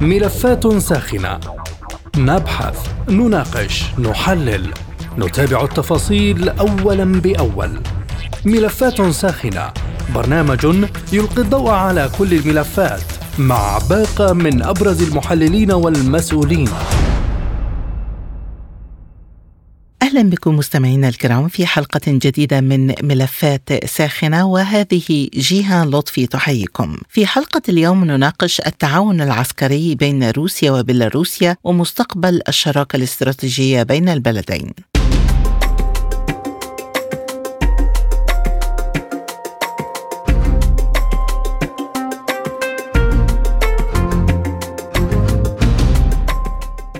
ملفات ساخنة. نبحث نناقش نحلل. نتابع التفاصيل اولا بأول. ملفات ساخنة. برنامج يلقي الضوء على كل الملفات. مع باقة من أبرز المحللين والمسؤولين. أهلا بكم مستمعينا الكرام في حلقة جديدة من ملفات ساخنة وهذه جيهان لطفي تحييكم. في حلقة اليوم نناقش التعاون العسكري بين روسيا وبيلاروسيا ومستقبل الشراكة الاستراتيجية بين البلدين.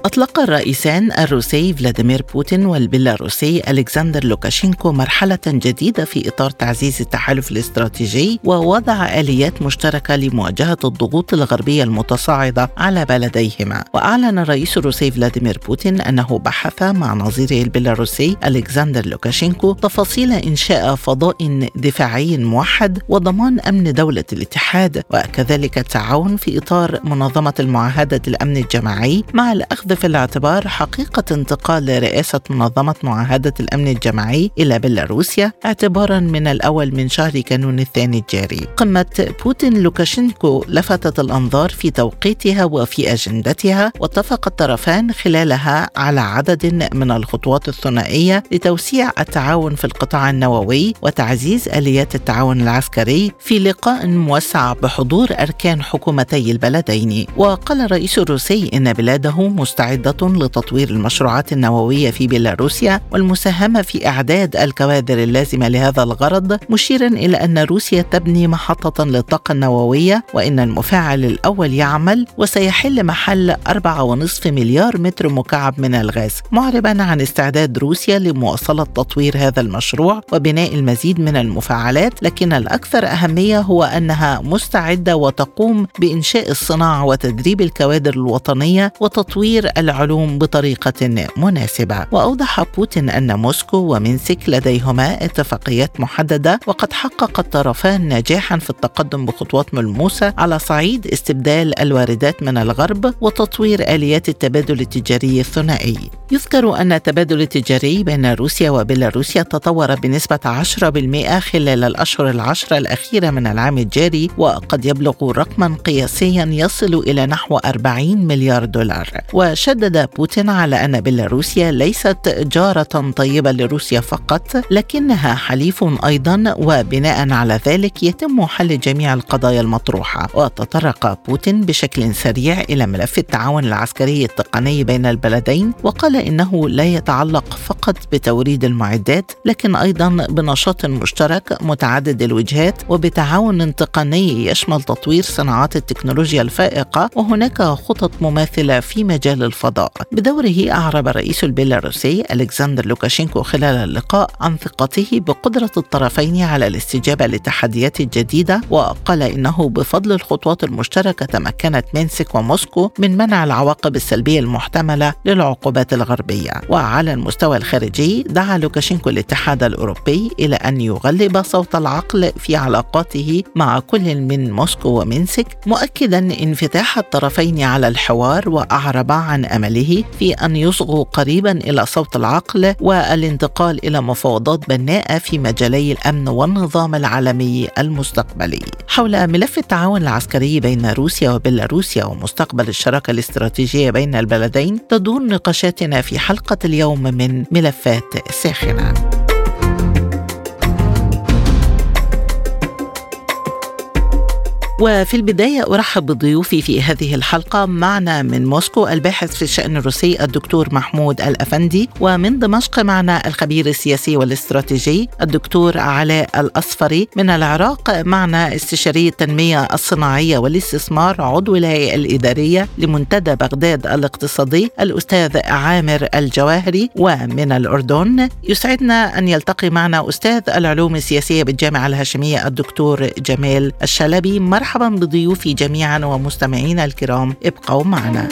أطلق الرئيسان الروسي فلاديمير بوتين والبيلاروسي ألكسندر لوكاشينكو مرحلة جديدة في إطار تعزيز التحالف الاستراتيجي ووضع آليات مشتركة لمواجهة الضغوط الغربية المتصاعدة على بلديهما. وأعلن الرئيس الروسي فلاديمير بوتين أنه بحث مع نظيره البيلاروسي ألكسندر لوكاشينكو تفاصيل إنشاء فضاء دفاعي موحد وضمان أمن دولة الاتحاد وكذلك التعاون في إطار منظمة معاهدة الأمن الجماعي مع الأخذ في الاعتبار حقيقة انتقال رئاسة منظمة معاهدة الأمن الجماعي إلى بيلاروسيا اعتبارا من الأول من شهر كانون الثاني الجاري. قمة بوتين لوكاشينكو لفتت الأنظار في توقيتها وفي أجندتها واتفق الطرفان خلالها على عدد من الخطوات الثنائية لتوسيع التعاون في القطاع النووي وتعزيز آليات التعاون العسكري في لقاء موسع بحضور أركان حكومتي البلدين. وقال الرئيس الروسي إن بلاده مستعدة مستعدة لتطوير المشروعات النووية في بيلاروسيا والمساهمة في إعداد الكوادر اللازمة لهذا الغرض مشيرا إلى أن روسيا تبني محطة للطاقة النووية وإن المفاعل الأول يعمل وسيحل محل 4.5 مليار متر مكعب من الغاز معربا عن استعداد روسيا لمواصلة تطوير هذا المشروع وبناء المزيد من المفاعلات لكن الأكثر أهمية هو أنها مستعدة وتقوم بإنشاء الصناعة وتدريب الكوادر الوطنية وتطوير العلوم بطريقة مناسبة. وأوضح بوتين أن موسكو ومنسك لديهما اتفاقيات محددة وقد حقق الطرفان نجاحا في التقدم بخطوات ملموسة على صعيد استبدال الواردات من الغرب وتطوير آليات التبادل التجاري الثنائي. يذكر أن التبادل التجاري بين روسيا وبيلاروسيا تطور بنسبة 10% خلال الأشهر العشرة الأخيرة من العام الجاري وقد يبلغ رقما قياسيا يصل إلى نحو 40 مليار دولار. وشدد بوتين على أن بيلاروسيا ليست جارة طيبة لروسيا فقط لكنها حليف أيضا وبناء على ذلك يتم حل جميع القضايا المطروحة. وتطرق بوتين بشكل سريع إلى ملف التعاون العسكري التقني بين البلدين وقال إنه لا يتعلق فقط بتوريد المعدات لكن أيضا بنشاط مشترك متعدد الوجهات وبتعاون تقني يشمل تطوير صناعات التكنولوجيا الفائقة وهناك خطط مماثلة في مجال الفضاء. بدوره أعرب الرئيس البيلاروسي ألكسندر لوكاشينكو خلال اللقاء عن ثقته بقدرة الطرفين على الاستجابة للتحديات الجديدة وقال إنه بفضل الخطوات المشتركة تمكنت مينسك وموسكو من منع العواقب السلبية المحتملة للعقوبات الغربية. وعلى المستوى الخارجي دعا لوكاشينكو الاتحاد الأوروبي إلى أن يغلب صوت العقل في علاقاته مع كل من موسكو ومينسك مؤكدا انفتاح الطرفين على الحوار وأعرب عن أمله في أن يصغوا قريبا إلى صوت العقل والانتقال إلى مفاوضات بناءه في مجالي الأمن والنظام العالمي المستقبلي. حول ملف التعاون العسكري بين روسيا وبيلاروسيا ومستقبل الشراكة الاستراتيجية بين البلدين تدور نقاشاتنا في حلقة اليوم من ملفات ساخنة. وفي البداية أرحب بضيوفي في هذه الحلقة. معنا من موسكو الباحث في الشأن الروسي الدكتور محمود الأفندي ومن دمشق معنا الخبير السياسي والاستراتيجي الدكتور علاء الأصفري. من العراق معنا استشاري التنمية الصناعية والاستثمار عضو الهيئة الإدارية لمنتدى بغداد الاقتصادي الأستاذ عامر الجواهري. ومن الأردن يسعدنا أن يلتقي معنا أستاذ العلوم السياسية بالجامعة الهاشمية الدكتور جمال الشلبي. مرحبا مرحبا بضيوفي جميعا ومستمعينا الكرام. ابقوا معنا.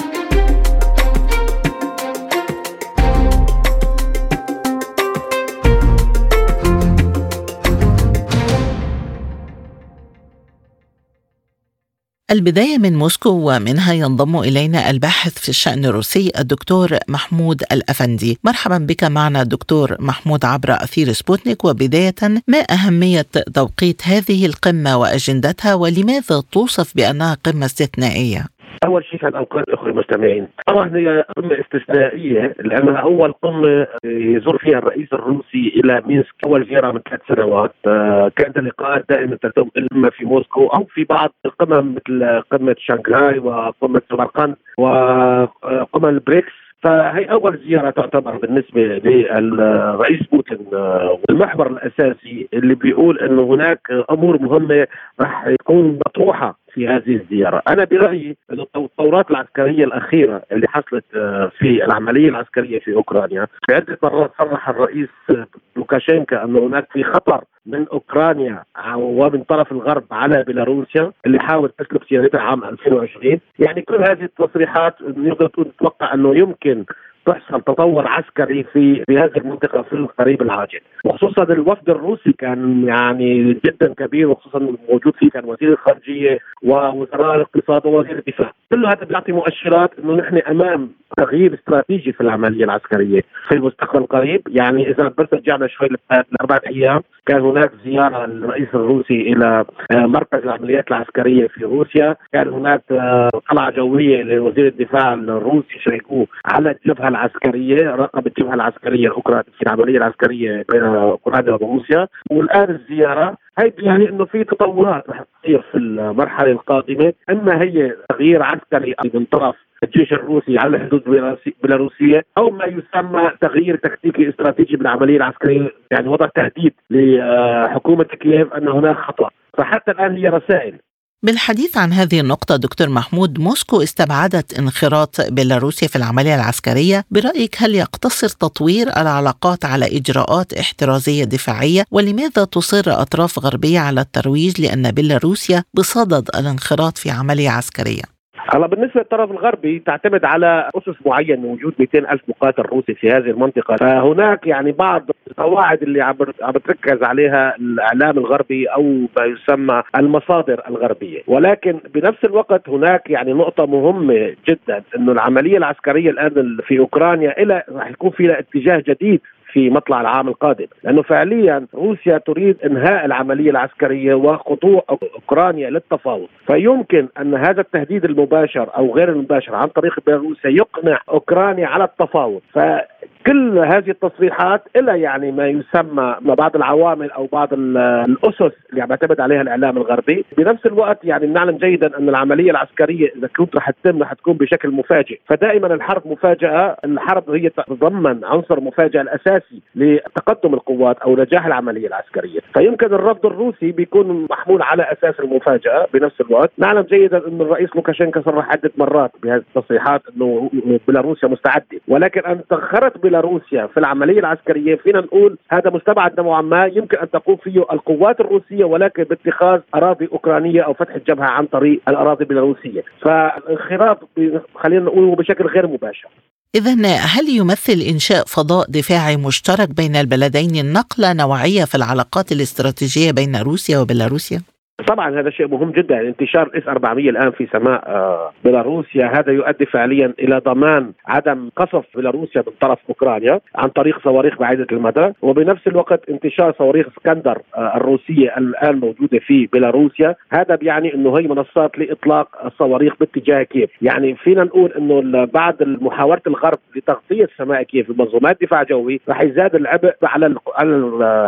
البداية من موسكو ومنها ينضم إلينا الباحث في الشأن الروسي الدكتور محمود الأفندي. مرحبا بك معنا دكتور محمود عبر أثير سبوتنيك. وبداية ما أهمية توقيت هذه القمة وأجندتها؟ ولماذا توصف بأنها قمة استثنائية؟ أول شيء كل الأوقات أخوي المستمعين. طبعا هي قمة استثنائية لانها أول قمة يزور فيها الرئيس الروسي إلى مينسك أول زيارة من ثلاث سنوات. آه، كانت اللقاءات دائما تتم اما في موسكو أو في بعض القمم مثل قمة شنغهاي وقمة سمرقند وقمم البريكس. فهي أول زيارة تعتبر بالنسبة للرئيس بوتين آه، والمحور الأساسي اللي بيقول إنه هناك أمور مهمة راح تكون مطروحة في هذه الزيارة، أنا برأيي إنه التطورات العسكرية الأخيرة اللي حصلت آه، في العملية العسكرية في أوكرانيا، في عدة مرات صرح الرئيس لوكاشينكا انه هناك في خطر من أوكرانيا ومن طرف الغرب على بيلاروسيا اللي حاول تسلب سيادتها عام 2020 يعني كل هذه التصريحات نقدر نتوقع أنه يمكن تحصل تطور عسكري في في هذه المنطقة في القريب العاجل وخصوصا الوفد الروسي كان يعني جدا كبير وخصوصا موجود فيه كان وزير الخارجية ووزراء الاقتصاد ووزير الدفاع. كل هذا بيعطي مؤشرات إنه نحن أمام تغيير استراتيجي في العملية العسكرية. في المستقبل القريب يعني إذا بس رجعنا شوي لاربع أيام كان هناك زيارة للرئيس الروسي إلى آه، مركز العمليات العسكرية في روسيا. كان هناك آه، قلعة جوية لوزير الدفاع الروسي شيكو على الجبهه العسكرية راقب الجبهة العسكرية الأوكرانية في العملية العسكرية بين أوكرانيا وروسيا. والآن الزيارة هي يعني إنه في تطورات رح تصير في المرحلة القادمة. أما هي تغيير عسكري من طرف الجيش الروسي على الحدود البيلاروسيه أو ما يسمى تغيير تكتيكي استراتيجي بالعملية العسكرية. يعني وضع تهديد لحكومة كييف أن هناك خطأ. فحتى الآن هي رسائل. بالحديث عن هذه النقطة دكتور محمود موسكو استبعدت انخراط بيلاروسيا في العملية العسكرية برأيك هل يقتصر تطوير العلاقات على إجراءات احترازية دفاعية ولماذا تصر أطراف غربية على الترويج لأن بيلاروسيا بصدد الانخراط في عملية عسكرية؟ هلا بالنسبة للطرف الغربي تعتمد على أسس معينة وجود 200 ألف مقاتل روسي في هذه المنطقة. فهناك يعني بعض القواعد اللي عم بتركز عليها الإعلام الغربي أو ما يسمى المصادر الغربية. ولكن بنفس الوقت هناك يعني نقطة مهمة جدا إنه العملية العسكرية الآن في أوكرانيا إلى راح يكون فيها اتجاه جديد في مطلع العام القادم. لأنه فعليا روسيا تريد إنهاء العملية العسكرية وخضوع أوكرانيا للتفاوض. فيمكن أن هذا التهديد المباشر أو غير المباشر عن طريق بيلاروسيا يقنع أوكرانيا على التفاوض. ف كل هذه التصريحات إلى يعني ما يسمى بعض العوامل أو بعض الأسس اللي عم يعتمد عليها الإعلام الغربي، بنفس الوقت يعني بنعلم جيدا أن العملية العسكرية إذا كنت رح تتم رح تكون بشكل مفاجئ، فدائما الحرب مفاجأة، الحرب هي تتضمن عنصر مفاجاه الاساسي لتقدم القوات أو نجاح العملية العسكرية، فيمكن الرفض الروسي بيكون محمول على أساس المفاجأة بنفس الوقت، نعلم جيدا أن الرئيس لوكاشينكا صرح عدة مرات بهذه التصريحات أنه بيلاروسيا مستعدة، ولكن انخراط بيلاروسيا في العملية العسكرية خلينا نقول هذا مستبعد نوعا ما. يمكن أن تقوم فيه القوات الروسية ولكن باتخاذ أراضي أوكرانية أو فتح الجبهه عن طريق الأراضي البيلاروسية، فالانخراط خلينا نقول بشكل غير مباشر. إذا هل يمثل إنشاء فضاء دفاعي مشترك بين البلدين نقلة نوعية في العلاقات الاستراتيجية بين روسيا وبيلاروسيا؟ طبعا هذا شيء مهم جدا. يعني انتشار ال S 400 الآن في سماء آه، بيلاروسيا. هذا يؤدي فعليا إلى ضمان عدم قصف بيلاروسيا من طرف أوكرانيا عن طريق صواريخ بعيدة المدى. وبنفس الوقت انتشار صواريخ اسكندر آه، الروسية الآن موجودة في بيلاروسيا. هذا بيعني إنه هي منصات لإطلاق الصواريخ باتجاه كييف. يعني فينا نقول إنه بعد محاوله الغرب لتغطية سماء كييف بمنظومات دفاع جوي راح يزداد العبء على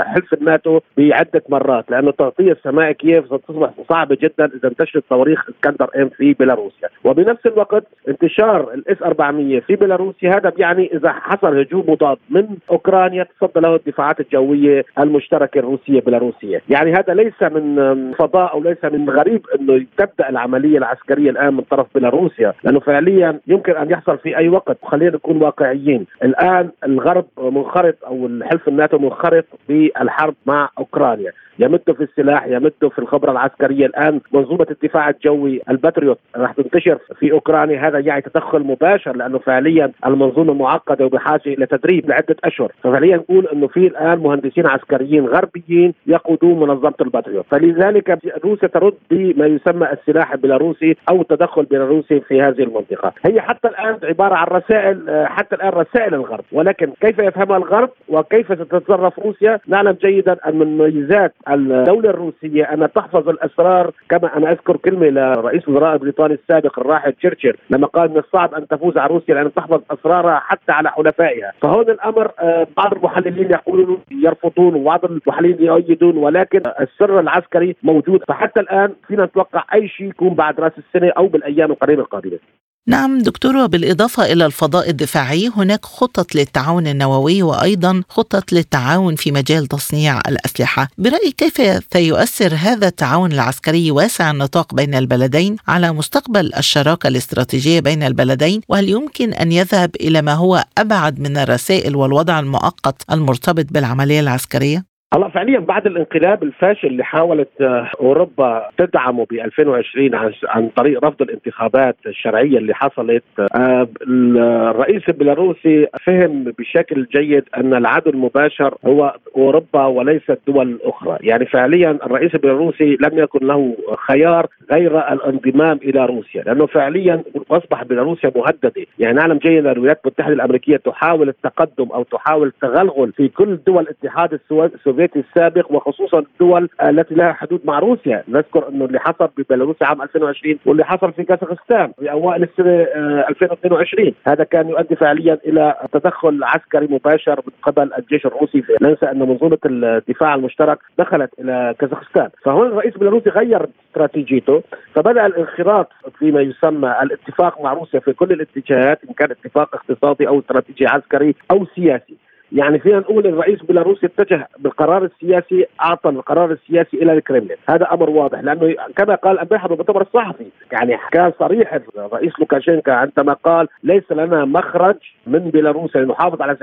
حلف الناتو بعدة مرات لأنه تغطية سماء كييف تصبح صعبه جدا إذا انتشرت صواريخ اسكندر إم في بيلاروسيا. وبنفس الوقت انتشار الإس 400 في بيلاروسيا هذا بيعني إذا حصل هجوم مضاد من أوكرانيا تصدى له الدفاعات الجوية المشتركة الروسية بيلاروسيه يعني هذا ليس من فضاء أو ليس من غريب إنه تبدأ العملية العسكرية الآن من طرف بيلاروسيا لأنه فعليا يمكن أن يحصل في أي وقت. خلينا نكون واقعيين. الآن الغرب منخرط أو الحلف الناتو منخرط بالحرب مع أوكرانيا. يمدوا في السلاح يمدوا في الخبرة العسكرية. الآن منظومة الدفاع الجوي الباتريوت راح تنتشر في أوكرانيا. هذا يعني تدخل مباشر لأنه فعليا المنظومة معقدة وبحاجة إلى تدريب لعدة أشهر. ففعليا نقول إنه في الآن مهندسين عسكريين غربيين يقودون منظومة الباتريوت. فلذلك روسيا ترد بما يسمى السلاح البيلاروسي أو التدخل البيلاروسي في هذه المنطقة. هي حتى الآن عبارة عن رسائل آه، حتى الآن رسائل الغرب. ولكن كيف يفهمها الغرب وكيف ستتصرف روسيا؟ نعلم جيدا أن من مميزات الدولة الروسية أن تحفظ الأسرار كما أنا أذكر كلمة لرئيس الوزراء البريطاني السابق الراحل تشرشل لما قال من الصعب أن تفوز على روسيا لأن تحفظ أسرارها حتى على حلفائها. فهون الأمر آه، بعض المحللين يقولون يرفضون وبعض المحللين يؤيدون ولكن السر العسكري موجود. فحتى الآن فينا نتوقع أي شيء يكون بعد رأس السنة أو بالأيام القريبة القادمة. نعم دكتور وبالإضافة إلى الفضاء الدفاعي هناك خطط للتعاون النووي وأيضا خطط للتعاون في مجال تصنيع الأسلحة برأيك كيف سيؤثر هذا التعاون العسكري واسع النطاق بين البلدين على مستقبل الشراكة الاستراتيجية بين البلدين وهل يمكن أن يذهب إلى ما هو أبعد من الرسائل والوضع المؤقت المرتبط بالعملية العسكرية؟ هلا فعليا بعد الانقلاب الفاشل اللي حاولت آه، أوروبا تدعمه ب 2020 عن طريق رفض الانتخابات الشرعية اللي حصلت آه، الرئيس البيلاروسي فهم بشكل جيد أن العدو المباشر هو أوروبا وليس الدول الأخرى، يعني فعليا الرئيس البيلاروسي لم يكن له خيار غير الانضمام إلى روسيا، لأنه فعليا اصبح بيلاروسيا مهددة، يعني نعلم جيدا الولايات المتحدة الأمريكية تحاول التقدم أو تحاول التغلغل في كل دول الاتحاد السوفيتي السوفيتي السابق وخصوصا الدول التي لها حدود مع روسيا. نذكر انه اللي حصل ببيلاروس عام 2020 واللي حصل في كازاخستان في أوائل السنة 2022 آه، هذا كان يؤدي فعليا إلى تدخل عسكري مباشر من قبل الجيش الروسي ننسى أن منظومة الدفاع المشترك دخلت إلى كازاخستان. فهون الرئيس البيلاروسي غير استراتيجيته فبدأ الانخراط فيما يسمى الاتفاق مع روسيا في كل الاتجاهات إن كان اتفاق اقتصادي أو استراتيجي عسكري أو سياسي. يعني فينا نقول الرئيس بيلاروسي اتجه بالقرار السياسي أعطى القرار السياسي إلى الكرملين، هذا أمر واضح لأنه كما قال امبارح بالمؤتمر الصحفي، يعني كان صريح الرئيس لوكاشينكا عندما قال ليس لنا مخرج من بيلاروسيا لنحافظ على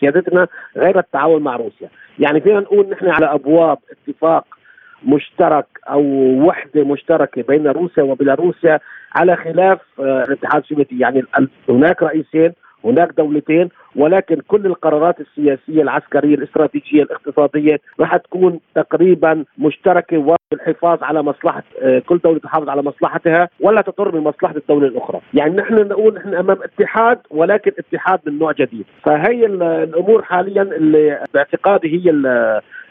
سيادتنا غير التعاون مع روسيا، يعني فينا نقول نحن على أبواب اتفاق مشترك أو وحدة مشتركة بين روسيا وبيلاروسيا على خلاف آه، الاتحاد السوفيتي. يعني هناك رئيسين هناك دولتين ولكن كل القرارات السياسية العسكرية الاستراتيجية الاقتصادية راح تكون تقريبا مشتركة والحفاظ على مصلحة آه، كل دولة تحافظ على مصلحتها ولا تضر بمصلحة الدولة الأخرى، يعني نحن نقول نحن أمام اتحاد ولكن اتحاد من نوع جديد، فهي الأمور حاليا اللي باعتقادي هي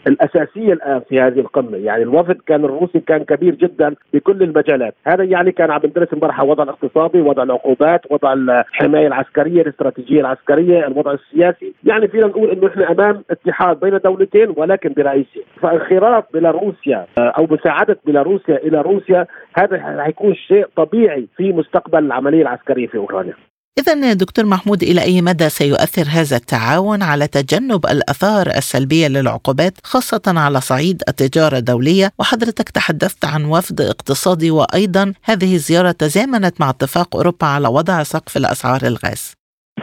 الأساسية الآن في هذه القمة، يعني الوفد كان الروسي كان كبير جدا بكل المجالات، هذا يعني كان عم ندرس امبارح وضع الاقتصادي، وضع العقوبات، وضع الحماية العسكرية، الاستراتيجية العسكرية، الوضع السياسي، يعني فينا نقول إنه إحنا أمام اتحاد بين دولتين ولكن برئيسين، فانخراط بيلاروسيا آه، أو مساعدة بيلاروسيا إلى روسيا هذا حيكون شيء طبيعي في مستقبل العملية العسكرية في أوكرانيا. إذا دكتور محمود إلى أي مدى سيؤثر هذا التعاون على تجنب الآثار السلبية للعقوبات خاصة على صعيد التجارة الدولية؟ وحضرتك تحدثت عن وفد اقتصادي وأيضا هذه الزيارة تزامنت مع اتفاق أوروبا على وضع سقف الأسعار الغاز.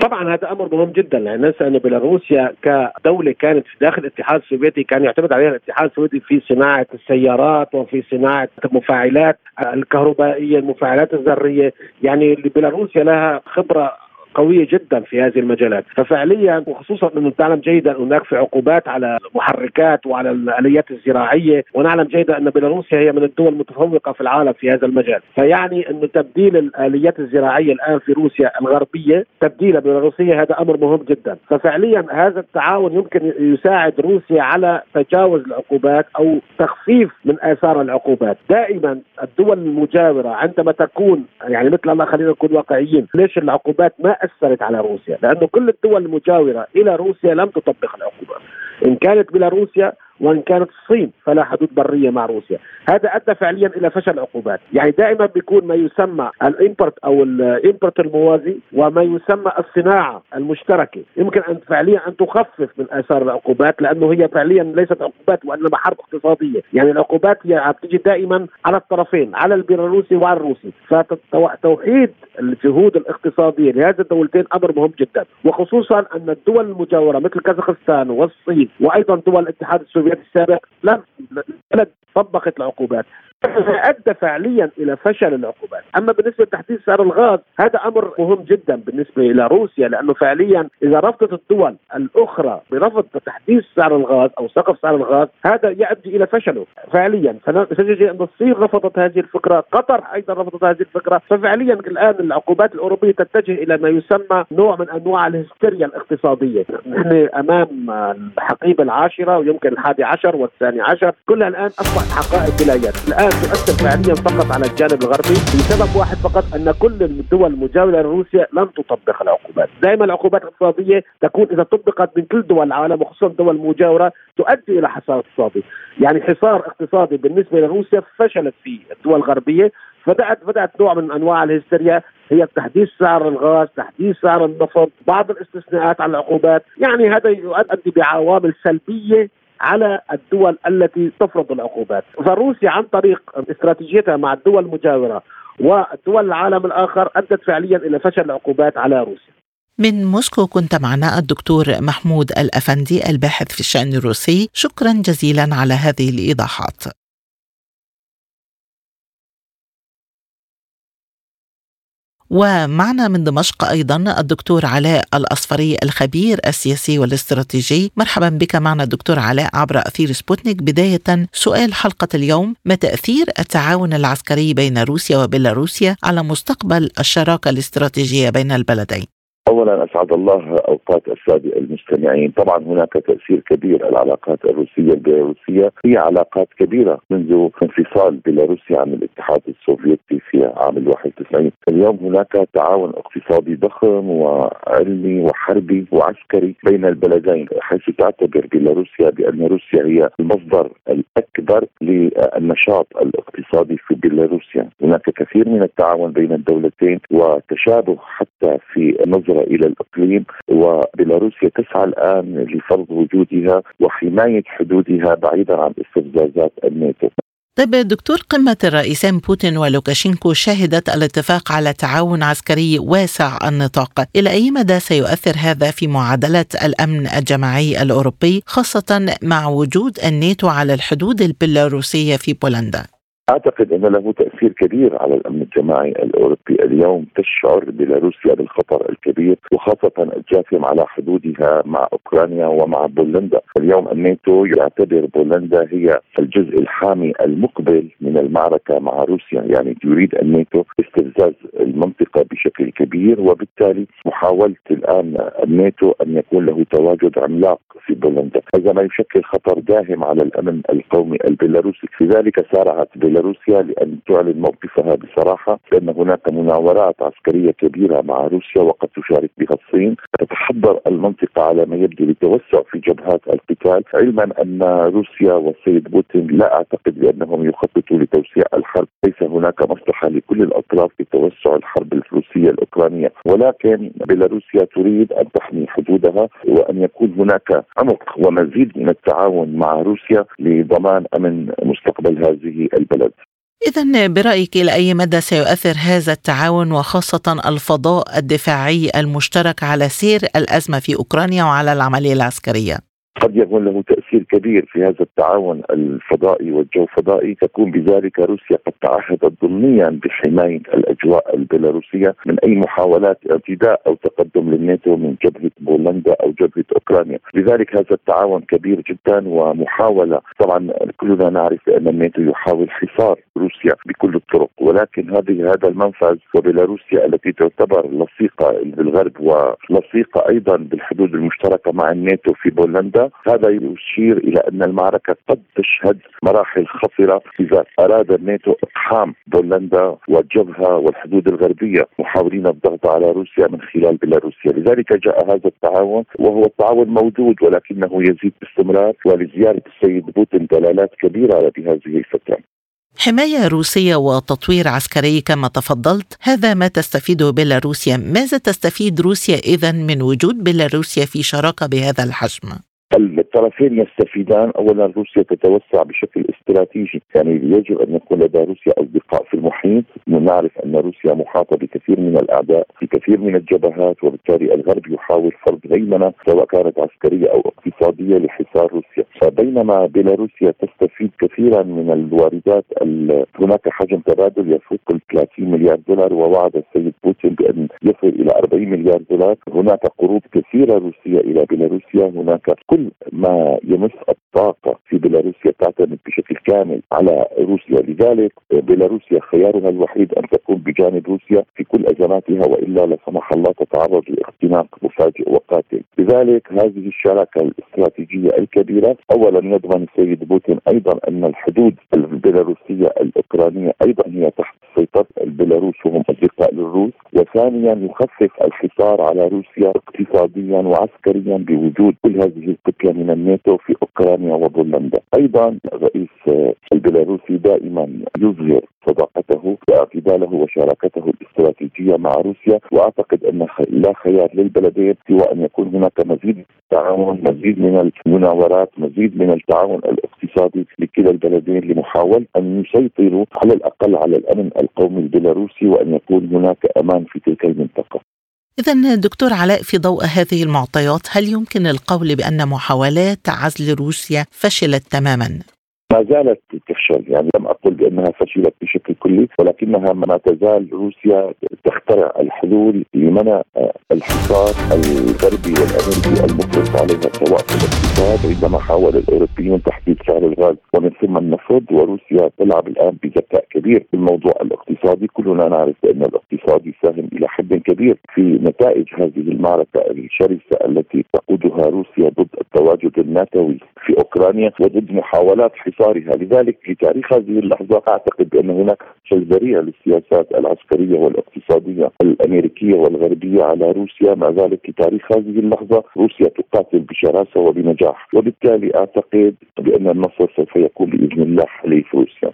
طبعا هذا أمر مهم جدا لأن ننسى ان بيلاروسيا كدولة كانت في داخل الاتحاد السوفيتي كان يعتمد عليها الاتحاد السوفيتي في صناعة السيارات وفي صناعة المفاعلات الكهربائية المفاعلات الذرية. يعني بيلاروسيا لها خبرة قوية جدا في هذه المجالات. ففعليا وخصوصا أنه تعلم جيدا هناك في عقوبات على المحركات وعلى الآليات الزراعية ونعلم جيدا أن بيلاروسيا هي من الدول المتفوقة في العالم في هذا المجال. فيعني انه تبديل الآليات الزراعية الآن في روسيا الغربية تبديلها بيلاروسية هذا أمر مهم جدا. ففعليا هذا التعاون يمكن يساعد روسيا على تجاوز العقوبات أو تخفيف من آثار العقوبات. دائما الدول المجاورة عندما تكون يعني مثلا خلينا نكون واقعيين ليش العقوبات ما اثرت على روسيا لأنه كل الدول المجاورة إلى روسيا لم تطبق العقوبات إن كانت بيلاروسيا وإن كانت الصين فلها حدود برية مع روسيا، هذا أدى فعليا إلى فشل العقوبات، يعني دائما بيكون ما يسمى ال import أو ال import الموازي وما يسمى الصناعة المشتركة، يمكن ان فعليا أن تخفف من آثار العقوبات لأنه هي فعليا ليست عقوبات وإنما حرب اقتصادية، يعني العقوبات هي بتيجي دائما على الطرفين، على البيلاروسي وعلى الروسي، فتوحيد الجهود الاقتصادية لهذه الدولتين أمر مهم جدا. وخصوصا أن الدول المجاورة مثل كازاخستان والصين وأيضا دول الاتحاد السوفيتي السابق لم طبقت العقوبات. أدى فعليا إلى فشل العقوبات، أما بالنسبة لتحديد سعر الغاز هذا أمر مهم جدا بالنسبة إلى روسيا لأنه فعليا إذا رفضت الدول الأخرى برفض تحديد سعر الغاز أو سقف سعر الغاز هذا يؤدي إلى فشله فعليا. فنجد أن الصين رفضت هذه الفكرة، قطر أيضا رفضت هذه الفكرة، ففعليا الآن العقوبات الأوروبية تتجه إلى ما يسمى نوع من أنواع الهستيريا الاقتصادية، نحن أمام الحقيبة العاشرة ويمكن الحادي عشر والثاني عشر، كلها الآن أصبحت حقائق بلا يد، الآن تؤثر فعليا فقط على الجانب الغربي لسبب واحد فقط أن كل الدول المجاورة لروسيا لم تطبق العقوبات، دائما العقوبات الاقتصادية تكون إذا طبقت من كل دول العالم وخصوصا الدول المجاوره تؤدي إلى حصار اقتصادي، يعني حصار اقتصادي بالنسبة لروسيا فشلت فيه الدول الغربية بدات بدأت نوع من أنواع الهستيريا هي تحديث سعر الغاز، تحديث سعر النفط، بعض الاستثناءات على العقوبات، يعني هذا يؤدي بعوامل سلبية على الدول التي تفرض العقوبات. فروسيا عن طريق استراتيجيتها مع الدول المجاورة والدول العالم الآخر أدت فعليا إلى فشل العقوبات على روسيا. من موسكو كنت معنا الدكتور محمود الأفندي الباحث في الشأن الروسي. شكرا جزيلا على هذه الإيضاحات. ومعنا من دمشق أيضا الدكتور علاء الأصفري الخبير السياسي والاستراتيجي. مرحبا بك معنا دكتور علاء عبر أثير سبوتنيك. بداية سؤال حلقة اليوم ما تأثير التعاون العسكري بين روسيا وبيلاروسيا على مستقبل الشراكة الاستراتيجية بين البلدين؟ اولا أسعد الله أوقات الساده المستمعين، طبعا هناك تأثير كبير العلاقات الروسية البيلاروسية. هي علاقات كبيرة منذ انفصال بيلاروسيا عن الاتحاد السوفيتي في عام 91 اليوم هناك تعاون اقتصادي ضخم وعلمي وحربي وعسكري بين البلدين حيث تعتبر بيلاروسيا بأن روسيا هي المصدر الأكبر للنشاط الاقتصادي في بيلاروسيا، هناك كثير من التعاون بين الدولتين وتشابه حتى في النظره إلى الإقليم وبيلاروسيا تسعى الآن لفرض وجودها وحماية حدودها بعيدا عن استفزازات الناتو. طيب دكتور قمة الرئيسين بوتين ولوكاشينكو شهدت الاتفاق على تعاون عسكري واسع النطاق إلى أي مدى سيؤثر هذا في معادلة الأمن الجماعي الأوروبي خاصة مع وجود الناتو على الحدود البيلاروسية في بولندا؟ أعتقد إن له تأثير كبير على الأمن الجماعي الأوروبي، اليوم تشعر بيلاروسيا بالخطر الكبير وخاصة الجاثم على حدودها مع أوكرانيا ومع بولندا، اليوم الناتو يعتبر بولندا هي الجزء الحامي المقبل من المعركة مع روسيا، يعني يريد الناتو استفزاز المنطقة بشكل كبير وبالتالي محاولة الآن الناتو أن يكون له تواجد عملاق في بولندا، هذا ما يشكل خطر داهم على الأمن القومي البيلاروسي، لذلك سارعت بيلاروسيا روسيا لأن تعلن موقفها بصراحة بأن هناك مناورات عسكرية كبيرة مع روسيا وقد تشارك بها الصين. تتحضر المنطقة على ما يبدو للتوسع في جبهات القتال علما أن روسيا والسيد بوتين لا أعتقد بأنهم يخططوا لتوسيع الحرب. ليس هناك مصلحة لكل الأطراف في الحرب الروسية الأوكرانية. ولكن بيلاروسيا تريد أن تحمي حدودها وأن يكون هناك عمق ومزيد من التعاون مع روسيا لضمان أمن مستقبل هذه البلد. إذا برأيك إلى أي مدى سيؤثر هذا التعاون وخاصة الفضاء الدفاعي المشترك على سير الأزمة في أوكرانيا وعلى العملية العسكرية؟ قد يكون له تاثير كبير في هذا التعاون الفضائي والجو فضائي. تكون بذلك روسيا قد تعهدت ضمنيا بحماية الأجواء البيلاروسية من أي محاولات اعتداء أو تقدم للناتو من جبهة بولندا أو جبهة أوكرانيا، لذلك هذا التعاون كبير جدا ومحاولة. طبعا كلنا نعرف بان الناتو يحاول حصار روسيا بكل الطرق ولكن هذه هذا المنفذ وبيلاروسيا التي تعتبر لصيقة بالغرب ولصيقة أيضا بالحدود المشتركة مع الناتو في بولندا هذا يشير إلى أن المعركة قد تشهد مراحل خطره إذا أراد الناتو اقحام بولندا والجبهه والحدود الغربية محاولين الضغط على روسيا من خلال بيلاروسيا، لذلك جاء هذا التعاون وهو التعاون موجود ولكنه يزيد باستمرار ولزياره السيد بوتين دلالات كبيرة بهذه الفترة. حماية روسية وتطوير عسكري كما تفضلت هذا ما تستفيده بيلاروسيا ماذا تستفيد روسيا إذا من وجود بيلاروسيا في شراكة بهذا الحجم؟ الطرفين يستفيدان. اولا روسيا تتوسع بشكل استراتيجي يعني يجب أن يكون لدى روسيا أصدقاء في المحيط. نعرف أن روسيا محاطة بكثير من الأعداء في كثير من الجبهات وبالتالي الغرب يحاول فرض هيمنة سواء كانت عسكرية أو اقتصادية لحصار روسيا. فبينما بيلاروسيا تستفيد كثيرا من الواردات هناك حجم تبادل يفوق ال 30 مليار دولار ووعد السيد بوتين بأن يصل إلى 40 مليار دولار. هناك قروض كثيرة روسية إلى بيلاروسيا. هناك كل ما يمس الطاقة في بيلاروسيا تعتمد بشكل كامل على روسيا. لذلك بيلاروسيا خيارها الوحيد أن تكون بجانب روسيا في كل أزماتها وإلا لا سمح الله تتعرض لاختناق مفاجئ وقاتل. لذلك هذه الشراكة الاستراتيجية الكبيرة اولا يضمن السيد بوتين أيضا أن الحدود البيلاروسية الأوكرانية أيضا هي تحت سيطره البيلاروس وهم أصدقاء للروس وثانيا يخفف الحصار على روسيا اقتصاديا وعسكريا بوجود كل هذه الكتله من الناتو في أوكرانيا وبولندا. أيضا الرئيس البيلاروسي دائما يظهر صداقته واعتداله وشراكته الاستراتيجية مع روسيا وأعتقد أن لا خيار للبلدين سوى أن يكون هناك مزيد من التعاون، مزيد من المناورات، مزيد من التعاون الاقتصادي لكلا البلدين لمحاولة أن يسيطروا على الأقل على الأمن القومي البيلاروسي وأن يكون هناك أمان في تلك المنطقة. إذا دكتور علاء في ضوء هذه المعطيات هل يمكن القول بأن محاولات عزل روسيا فشلت تماما؟ ما زالت تفشل يعني لم أقل بأنها فشلت بشكل كلي ولكنها ما تزال روسيا تخترع الحلول لمنع الحصار الغربي والأمريكي المفرط عليها سواء في الاقتصاد عندما حاول الأوروبيون تحديد سعر الغاز. ومن ثم النفط وروسيا تلعب الآن بذكاء كبير في الموضوع الاقتصادي. كلنا نعرف بأن الاقتصاد يساهم إلى حد كبير في نتائج هذه المعركة الشرسة التي تقودها روسيا ضد التواجد الناتوي. في أوكرانيا وضد محاولات حصارها. لذلك في تاريخ هذه اللحظة أعتقد بأن هناك ذريع للسياسات العسكرية والاقتصادية الأمريكية والغربية على روسيا. مع ذلك في تاريخ هذه اللحظة روسيا تقاتل بشراسة وبنجاح. وبالتالي أعتقد بأن النصر سوف يكون بإذن الله حليف روسيا.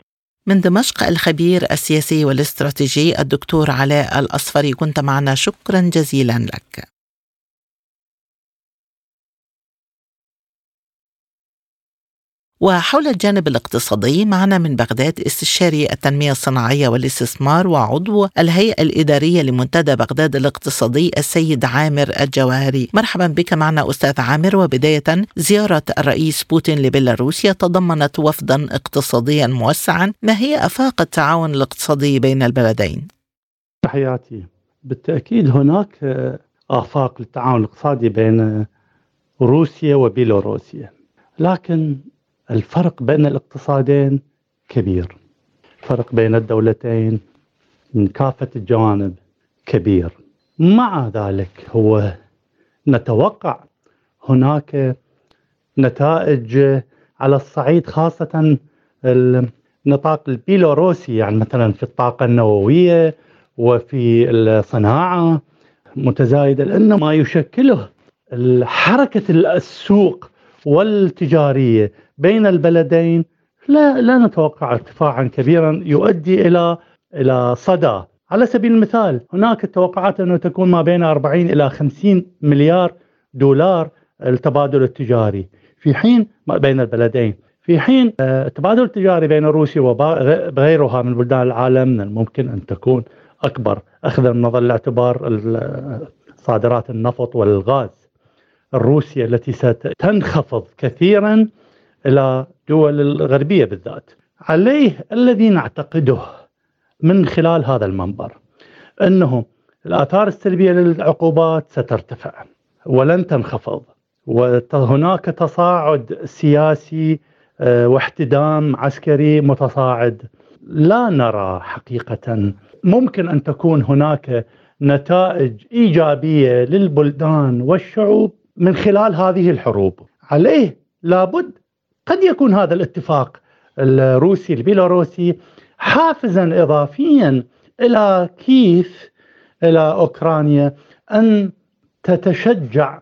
من دمشق الخبير السياسي والاستراتيجي الدكتور علاء الأصفري كنت معنا. شكرا جزيلا لك. وحول الجانب الاقتصادي معنا من بغداد استشاري التنمية الصناعية والاستثمار وعضو الهيئة الإدارية لمنتدى بغداد الاقتصادي السيد عامر الجواهري مرحبا بك معنا أستاذ عامر. وبداية زيارة الرئيس بوتين لبيلاروسيا تضمنت وفدا اقتصاديا موسعا ما هي أفاق التعاون الاقتصادي بين البلدين؟ تحياتي. بالتأكيد هناك آفاق للتعاون الاقتصادي بين روسيا وبيلاروسيا. لكن الفرق بين الاقتصادين كبير. الفرق بين الدولتين من كافة الجوانب كبير. مع ذلك هو نتوقع هناك نتائج على الصعيد خاصة النطاق البيلاروسي يعني مثلا في الطاقة النووية وفي الصناعة متزايدة لأن ما يشكله حركة السوق والتجارية بين البلدين لا لا نتوقع ارتفاعا كبيرا يؤدي إلى إلى صدى. على سبيل المثال هناك التوقعات أنه تكون ما بين 40 إلى 50 مليار دولار التبادل التجاري. في حين بين البلدين. في حين آه، التبادل التجاري بين روسيا وغيرها من بلدان العالم من الممكن أن تكون أكبر اخذا من نظر الاعتبار صادرات النفط والغاز. الروسيا التي ستنخفض كثيرا إلى دول الغربية بالذات. عليه الذي نعتقده من خلال هذا المنبر أنه الآثار السلبية للعقوبات سترتفع ولن تنخفض. وهناك تصاعد سياسي آه، واحتدام عسكري متصاعد. لا نرى حقيقة. ممكن أن تكون هناك نتائج إيجابية للبلدان والشعوب من خلال هذه الحروب. عليه لابد قد يكون هذا الاتفاق الروسي البيلاروسي حافزا اضافيا إلى كيف إلى أوكرانيا أن تتشجع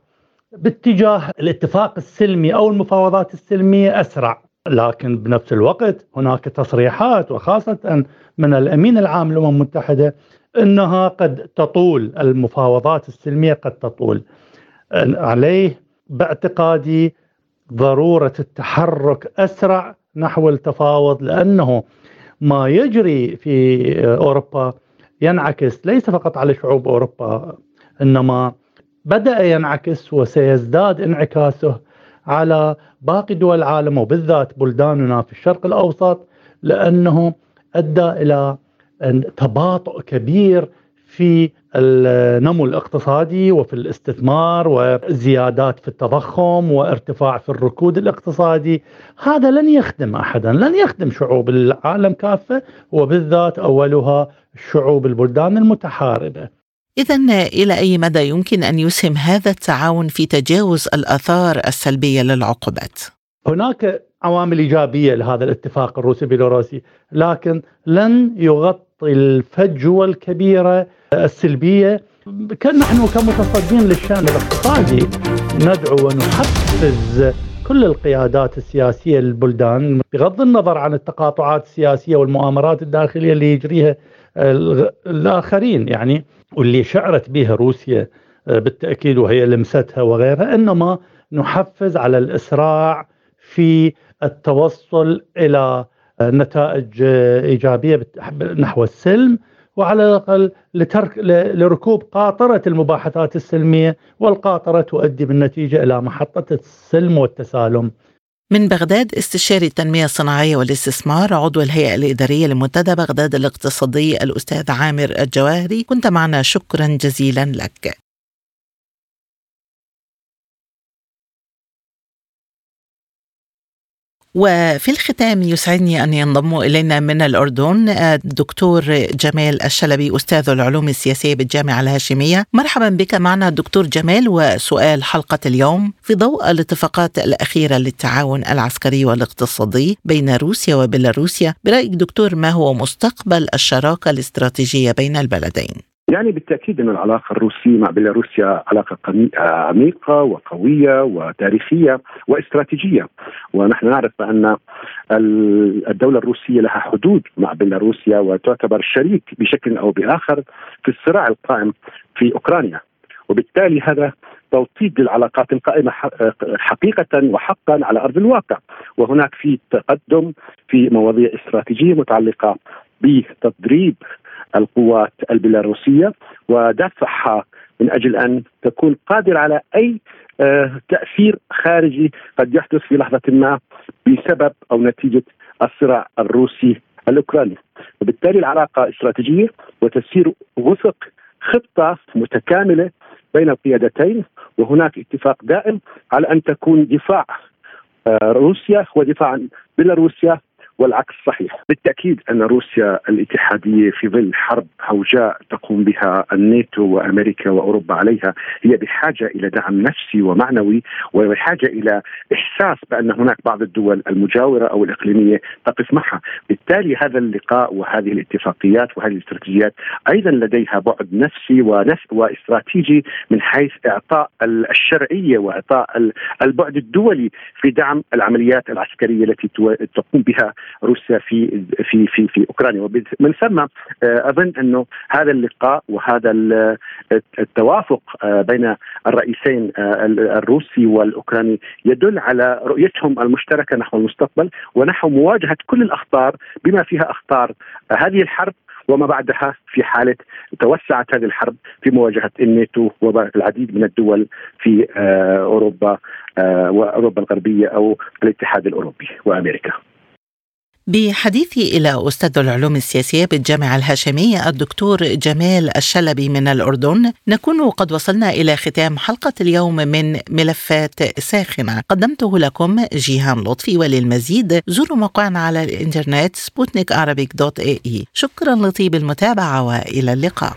باتجاه الاتفاق السلمي أو المفاوضات السلمية أسرع. لكن بنفس الوقت هناك تصريحات وخاصة من الأمين العام للأمم المتحدة إنها قد تطول المفاوضات السلمية قد تطول. عليه باعتقادي ضرورة التحرك أسرع نحو التفاوض لأنه ما يجري في أوروبا ينعكس ليس فقط على شعوب أوروبا إنما بدأ ينعكس وسيزداد انعكاسه على باقي دول العالم وبالذات بلداننا في الشرق الأوسط لأنه أدى إلى تباطؤ كبير في النمو الاقتصادي وفي الاستثمار وزيادات في التضخم وارتفاع في الركود الاقتصادي هذا لن يخدم احدا لن يخدم شعوب العالم كافة وبالذات أولها شعوب البلدان المتحاربة إذا إلى أي مدى يمكن أن يسهم هذا التعاون في تجاوز الآثار السلبية للعقوبات؟ هناك عوامل إيجابية لهذا الاتفاق الروسي بيلاروسي لكن لن يغطي الفجوة الكبيرة السلبية. كان نحن كمتصدين للشأن الاقتصادي ندعو ونحفز كل القيادات السياسية للبلدان بغض النظر عن التقاطعات السياسية والمؤامرات الداخلية اللي يجريها الآخرين يعني واللي شعرت بها روسيا بالتأكيد وهي لمستها وغيرها. إنما نحفز على الإسراع في التوصل إلى نتائج إيجابية نحو السلم وعلى الأقل لترك لركوب قاطرة المباحثات السلمية والقاطرة تؤدي بالنتيجة إلى محطة السلم والتسالم. من بغداد استشاري التنمية الصناعية والاستثمار عضو الهيئة الإدارية لمنتدى بغداد الاقتصادي الأستاذ عامر الجواهري كنت معنا شكرا جزيلا لك. وفي الختام يسعدني أن ينضم إلينا من الأردن الدكتور جمال الشلبي أستاذ العلوم السياسية بالجامعة الهاشمية مرحبا بك معنا دكتور جمال وسؤال حلقة اليوم في ضوء الاتفاقات الأخيرة للتعاون العسكري والاقتصادي بين روسيا وبيلاروسيا برأيك دكتور ما هو مستقبل الشراكة الاستراتيجية بين البلدين؟ يعني بالتأكيد أن العلاقة الروسية مع بيلاروسيا علاقة عميقة وقوية وتاريخية واستراتيجية. ونحن نعرف بان الدولة الروسية لها حدود مع بيلاروسيا وتعتبر شريك بشكل أو بآخر في الصراع القائم في أوكرانيا. وبالتالي هذا توطيد للعلاقات القائمة حقيقة وحقا على أرض الواقع. وهناك في تقدم في مواضيع استراتيجية متعلقة بتدريب القوات البيلاروسية ودفعها من أجل أن تكون قادره على أي آه، تأثير خارجي قد يحدث في لحظة ما بسبب أو نتيجة الصراع الروسي الأوكراني. وبالتالي العلاقة استراتيجية وتسير وفق خطة متكاملة بين القيادتين وهناك اتفاق دائم على أن تكون دفاع آه، روسيا ودفاع بيلاروسيا والعكس صحيح. بالتأكيد أن روسيا الاتحادية في ظل حرب هوجاء تقوم بها الناتو وأمريكا وأوروبا عليها هي بحاجة إلى دعم نفسي ومعنوي وبحاجة إلى إحساس بأن هناك بعض الدول المجاورة أو الإقليمية تقف معها. بالتالي هذا اللقاء وهذه الاتفاقيات وهذه الاستراتيجيات أيضا لديها بعد نفسي واستراتيجي من حيث إعطاء الشرعية وإعطاء البعد الدولي في دعم العمليات العسكرية التي تقوم بها روسيا في في في في أوكرانيا. ومن ثم آه، أظن أنه هذا اللقاء وهذا التوافق آه، بين الرئيسين آه، الروسي والأوكراني يدل على رؤيتهم المشتركة نحو المستقبل ونحو مواجهة كل الأخطار بما فيها أخطار هذه الحرب وما بعدها في حالة توسعت هذه الحرب في مواجهة الناتو والعديد من الدول في أوروبا وأوروبا الغربية أو الاتحاد الأوروبي وأمريكا. بحديثي إلى أستاذ العلوم السياسية بالجامعة الهاشمية الدكتور جمال الشلبي من الأردن. نكون قد وصلنا إلى ختام حلقة اليوم من ملفات ساخنة. قدمته لكم جيهان لطفي وللمزيد. زوروا موقعنا على الإنترنت سبوتنيك dot AE. شكرا لطيب المتابعة وإلى اللقاء.